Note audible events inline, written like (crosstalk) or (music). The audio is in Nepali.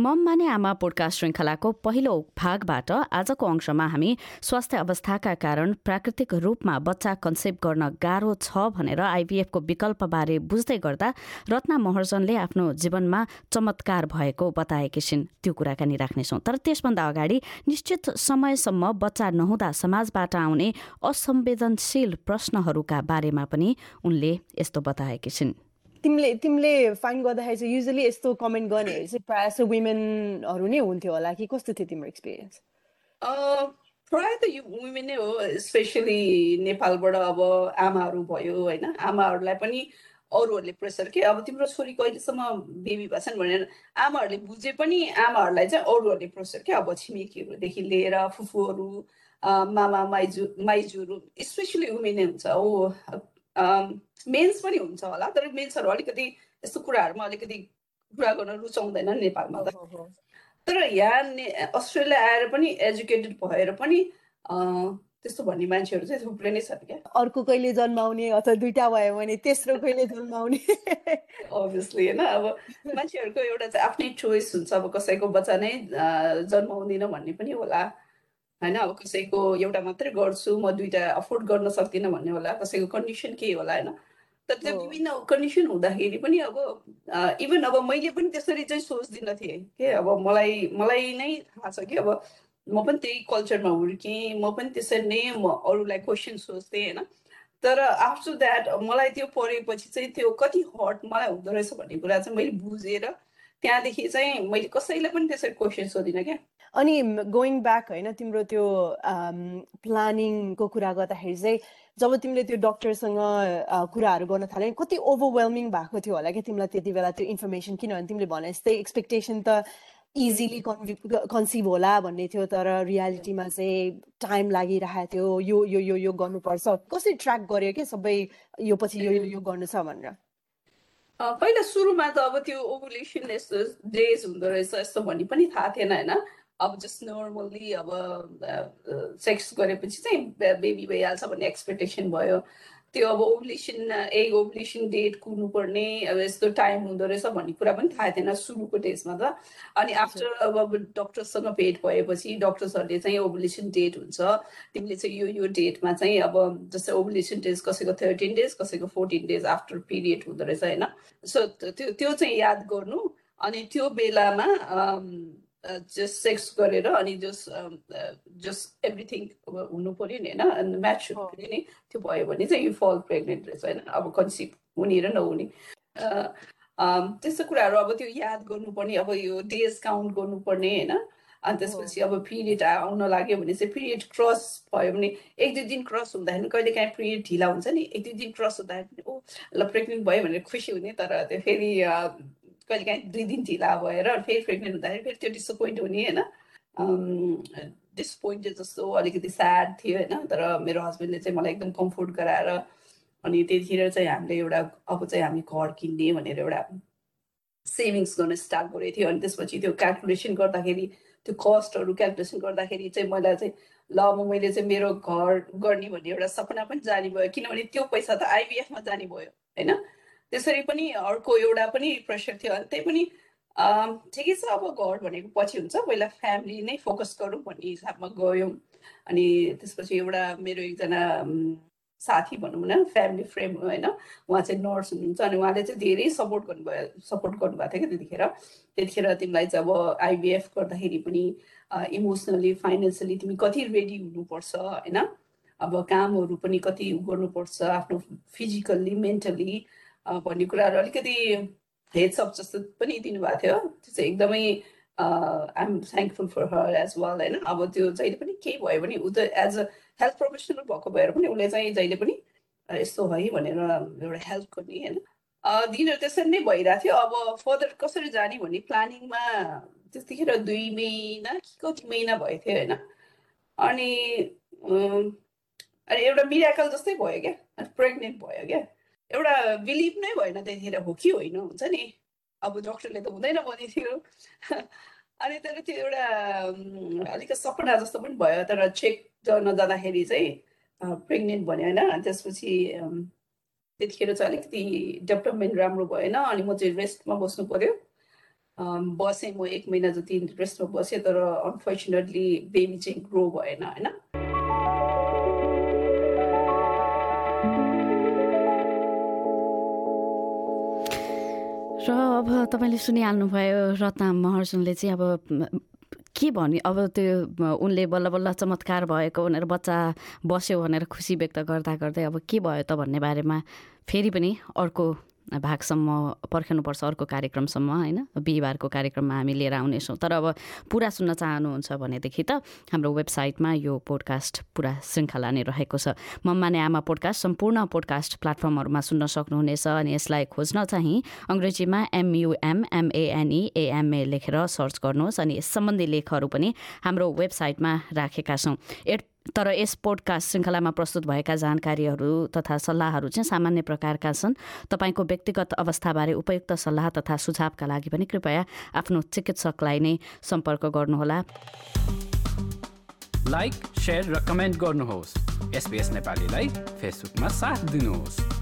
मम माने आमा पोडकास्ट श्रृङ्खलाको पहिलो भागबाट आजको अंशमा हामी स्वास्थ्य अवस्थाका कारण प्राकृतिक रूपमा बच्चा कन्सेप्ट गर्न गाह्रो छ भनेर आइभीएफको विकल्पबारे बुझ्दै गर्दा रत्ना महर्जनले आफ्नो जीवनमा चमत्कार भएको बताएकी छिन्। त्यो कुराकानी राख्नेछौँ। तर त्यसभन्दा अगाडि निश्चित समयसम्म बच्चा नहुँदा समाजबाट आउने असंवेदनशील प्रश्नहरूका बारेमा पनि उनले यस्तो बताएकी छिन्। तिमीले तिमीले फाइन गर्दाखेरि चाहिँ युजली यस्तो कमेन्ट गर्नेहरू चाहिँ प्रायः जस्तो वुमेनहरू नै हुन्थ्यो होला कि? कस्तो थियो तिम्रो एक्सपिरियन्स प्रायः त यो वुमेन नै हो स्पेसली नेपालबाट अब आमाहरू भयो होइन? आमाहरूलाई पनि अरूहरूले प्रेसर के? अब तिम्रो छोरी कहिलेसम्म बेबी भएछन् भनेर आमाहरूले बुझे पनि आमाहरूलाई चाहिँ अरूहरूले प्रेसर के? अब छिमेकीहरूदेखि लिएर फुफूहरू मामा माइजू माइजूहरू स्पेसली वुमेन नै हुन्छ। ओ मेन्स पनि हुन्छ होला तर मेन्सहरू अलिकति यस्तो कुराहरूमा अलिकति कुरा गर्न रुचाउँदैन नेपालमा त। तर यहाँ अस्ट्रेलिया आएर पनि एजुकेटेड भएर पनि त्यस्तो भन्ने मान्छेहरू चाहिँ थुप्रै नै छन् क्या। अर्को कहिले जन्माउने अथवा दुइटा भयो भने तेस्रो कहिले जन्माउने? अभियसली होइन अब मान्छेहरूको एउटा चाहिँ आफ्नै चोइस हुन्छ अब कसैको बच्चा नै जन्माउँदिन भन्ने पनि होला। होइन अब कसैको एउटा मात्रै गर्छु म दुइटा अफोर्ड गर्न सक्दिनँ भन्ने होला कसैको कन्डिसन के होला होइन? तर त्यो विभिन्न कन्डिसन हुँदाखेरि पनि अब इभन अब मैले पनि त्यसरी चाहिँ सोच्दिनँ थिएँ के अब मलाई मलाई नै थाहा छ कि अब म पनि त्यही कल्चरमा हुर्केँ म पनि त्यसरी नै म अरूलाई क्वेसन सोच्थेँ होइन? तर आफ्टर द्याट मलाई त्यो पढेपछि चाहिँ त्यो कति हट मलाई हुँदो रहेछ भन्ने कुरा चाहिँ मैले बुझेर त्यहाँदेखि चाहिँ मैले कसैलाई पनि त्यसरी क्वेसन सोधिनँ क्या। अनि गोइङ ब्याक होइन तिम्रो त्यो प्लानिङको कुरा गर्दाखेरि चाहिँ जब तिमीले त्यो डक्टरसँग कुराहरू गर्न थाल्यो कति ओभरवेल्मिङ भएको थियो होला क्या तिमीलाई त्यति बेला त्यो इन्फर्मेसन किनभने तिमीले भने जस्तै एक्सपेक्टेसन त इजिली कन्सिभ होला भन्ने थियो तर रियालिटीमा चाहिँ टाइम लागिरहेको थियो यो यो यो यो गर्नुपर्छ। कसरी ट्र्याक गर्यो कि सबै यो पछि यो यो गर्नु छ भनेर? पहिला सुरुमा त अब त्यो ओभुलेसन यस्तो डेज हुँदो रहेछ यस्तो भन्ने पनि थाहा थिएन होइन? अब जस्ट नर्मल्ली अब सेक्स गरेपछि चाहिँ बेबी भइहाल्छ भन्ने एक्सपेक्टेसन भयो। त्यो अब ओभुलेसन एग ओभुलेसन डेट कुर्नुपर्ने अब यस्तो टाइम हुँदो रहेछ भन्ने कुरा पनि थाहा थिएन सुरुको डेजमा त। अनि आफ्टर अब डक्टरसँग भेट भएपछि डक्टर्सहरूले चाहिँ ओभुलेसन डेट हुन्छ। तिमीले चाहिँ यो यो डेटमा चाहिँ अब जस्तै ओभुलेसन डेज कसैको थर्टिन डेज कसैको फोर्टिन डेज आफ्टर पिरियड हुँदो रहेछ होइन। सो त्यो त्यो चाहिँ याद गर्नु। अनि त्यो बेलामा जस्ट सेक्स गरेर अनि जस्ट जस्ट एभ्रिथिङ हुनु पऱ्यो नि होइन? म्याच हुनु पऱ्यो नि। त्यो भयो भने चाहिँ यो फल प्रेग्नेन्ट रहेछ होइन? अब कन्सिभ हुने र नहुने। त्यस्तो कुराहरू अब त्यो याद गर्नुपर्ने अब यो डेज काउन्ट गर्नुपर्ने होइन? अनि त्यसपछि अब पिरियड आउन लाग्यो भने चाहिँ पिरियड क्रस भयो भने एक दुई दिन क्रस हुँदाखेरि कहिले काहीँ पिरियड ढिला हुन्छ नि? एक दुई दिन क्रस हुँदाखेरि ओ ल प्रेग्नेन्ट भयो भनेर खुसी हुने तर त्यो फेरि कहिले काहीँ दुई दिन ढिला भएर फेरि प्रेग्नेन्ट हुँदाखेरि फेरि त्यो डिसपोइन्ट हुने होइन डिसपोइन्टेड जस्तो अलिकति स्याड थियो होइन तर मेरो हस्बेन्डले चाहिँ मलाई एकदम कम्फोर्ट गराएर अनि त्यतिखेर चाहिँ हामीले एउटा अब चाहिँ हामी घर किन्ने भनेर एउटा सेभिङ्स गर्न स्टार्ट गरेको थियो। अनि त्यसपछि त्यो क्यालकुलेसन गर्दाखेरि त्यो कस्टहरू क्यालकुलेसन गर्दाखेरि चाहिँ मलाई चाहिँ ल अब मैले चाहिँ मेरो घर गर्ने भन्ने एउटा सपना पनि जाने भयो। किनभने त्यो पैसा त आइबिएफमा जाने भयो होइन त्यसरी पनि अर्को एउटा पनि प्रेसर थियो त्यही पनि ठिकै छ अब घर भनेको पछि हुन्छ पहिला फ्यामिली नै फोकस गरौँ भन्ने हिसाबमा गयौँ। अनि त्यसपछि एउटा मेरो एकजना साथी भनौँ न फ्यामिली फ्रेन्ड होइन उहाँ चाहिँ नर्स हुनुहुन्छ अनि उहाँले चाहिँ धेरै सपोर्ट गर्नुभयो सपोर्ट गर्नुभएको थियो क्या त्यतिखेर। त्यतिखेर तिमीलाई चाहिँ अब आइबिएफ गर्दाखेरि पनि इमोसनली फाइनेन्सियली तिमी कति रेडी हुनुपर्छ होइन? अब कामहरू पनि कति गर्नुपर्छ आफ्नो फिजिकल्ली मेन्टली भन्ने कुराहरू अलिकति हेडसअप जस्तो पनि दिनुभएको थियो। त्यो चाहिँ एकदमै I'm thankful for her as well होइन? अब त्यो जहिले पनि केही भयो भने ऊ त एज अ हेल्थ प्रोफेसनल भएको भएर पनि उसले चाहिँ जहिले पनि यस्तो है भनेर एउटा हेल्प गर्ने होइन? दिनहरू त्यसरी नै भइरहेको थियो। अब फर्दर कसरी जाने भन्ने प्लानिङमा त्यतिखेर दुई महिना कि कति महिना भएको थियो होइन? अनि अनि एउटा मिराकल जस्तै भयो क्या। प्रेग्नेन्ट भयो क्या। एउटा बिलिभ नै भएन त्यतिखेर हो कि होइन हुन्छ नि? अब डक्टरले त हुँदैन थियो (laughs) अनि तर त्यो एउटा अलिकति सपना जस्तो पनि भयो तर चेक गर्न जाँदाखेरि चाहिँ प्रेग्नेन्ट भन्यो होइन त्यसपछि त्यतिखेर चाहिँ अलिकति डेभलपमेन्ट राम्रो भएन अनि म चाहिँ रेस्टमा बस्नु पऱ्यो। बसेँ म एक महिना जति रेस्टमा बसेँ तर अनफर्चुनेटली बेबी चाहिँ ग्रो भएन होइन? र अब तपाईँले सुनिहाल्नुभयो रत्ना महर्जुनले चाहिँ अब के भन्यो? अब त्यो उनले बल्ल बल्ल चमत्कार भएको भनेर बच्चा बस्यो भनेर खुसी व्यक्त गर्दा गर्दै अब के भयो त भन्ने बारेमा फेरि पनि अर्को भागसम्म पर्खनुपर्छ अर्को कार्यक्रमसम्म होइन? बिहिबारको कार्यक्रममा हामी लिएर आउनेछौँ। तर अब पुरा सुन्न चाहनुहुन्छ भनेदेखि त हाम्रो वेबसाइटमा यो पोडकास्ट पुरा श्रृङ्खला नै रहेको छ। मम्माने आमा पोडकास्ट सम्पूर्ण पोडकास्ट प्लेटफर्महरूमा सुन्न सक्नुहुनेछ अनि यसलाई खोज्न चाहिँ अङ्ग्रेजीमा एमयुएम एमएनई एएमए लेखेर सर्च गर्नुहोस् अनि यस सम्बन्धी लेखहरू पनि हाम्रो वेबसाइटमा राखेका छौँ। एड तर यस पोडकास्ट श्रृङ्खलामा प्रस्तुत भएका जानकारीहरू तथा सल्लाहहरू चाहिँ सामान्य प्रकारका छन्। तपाईँको व्यक्तिगत अवस्थाबारे उपयुक्त सल्लाह तथा सुझावका लागि पनि कृपया आफ्नो चिकित्सकलाई नै सम्पर्क गर्नुहोला। लाइक र कमेन्ट गर्नुहोस्। नेपालीलाई फेसबुकमा साथ दिनुहोस्।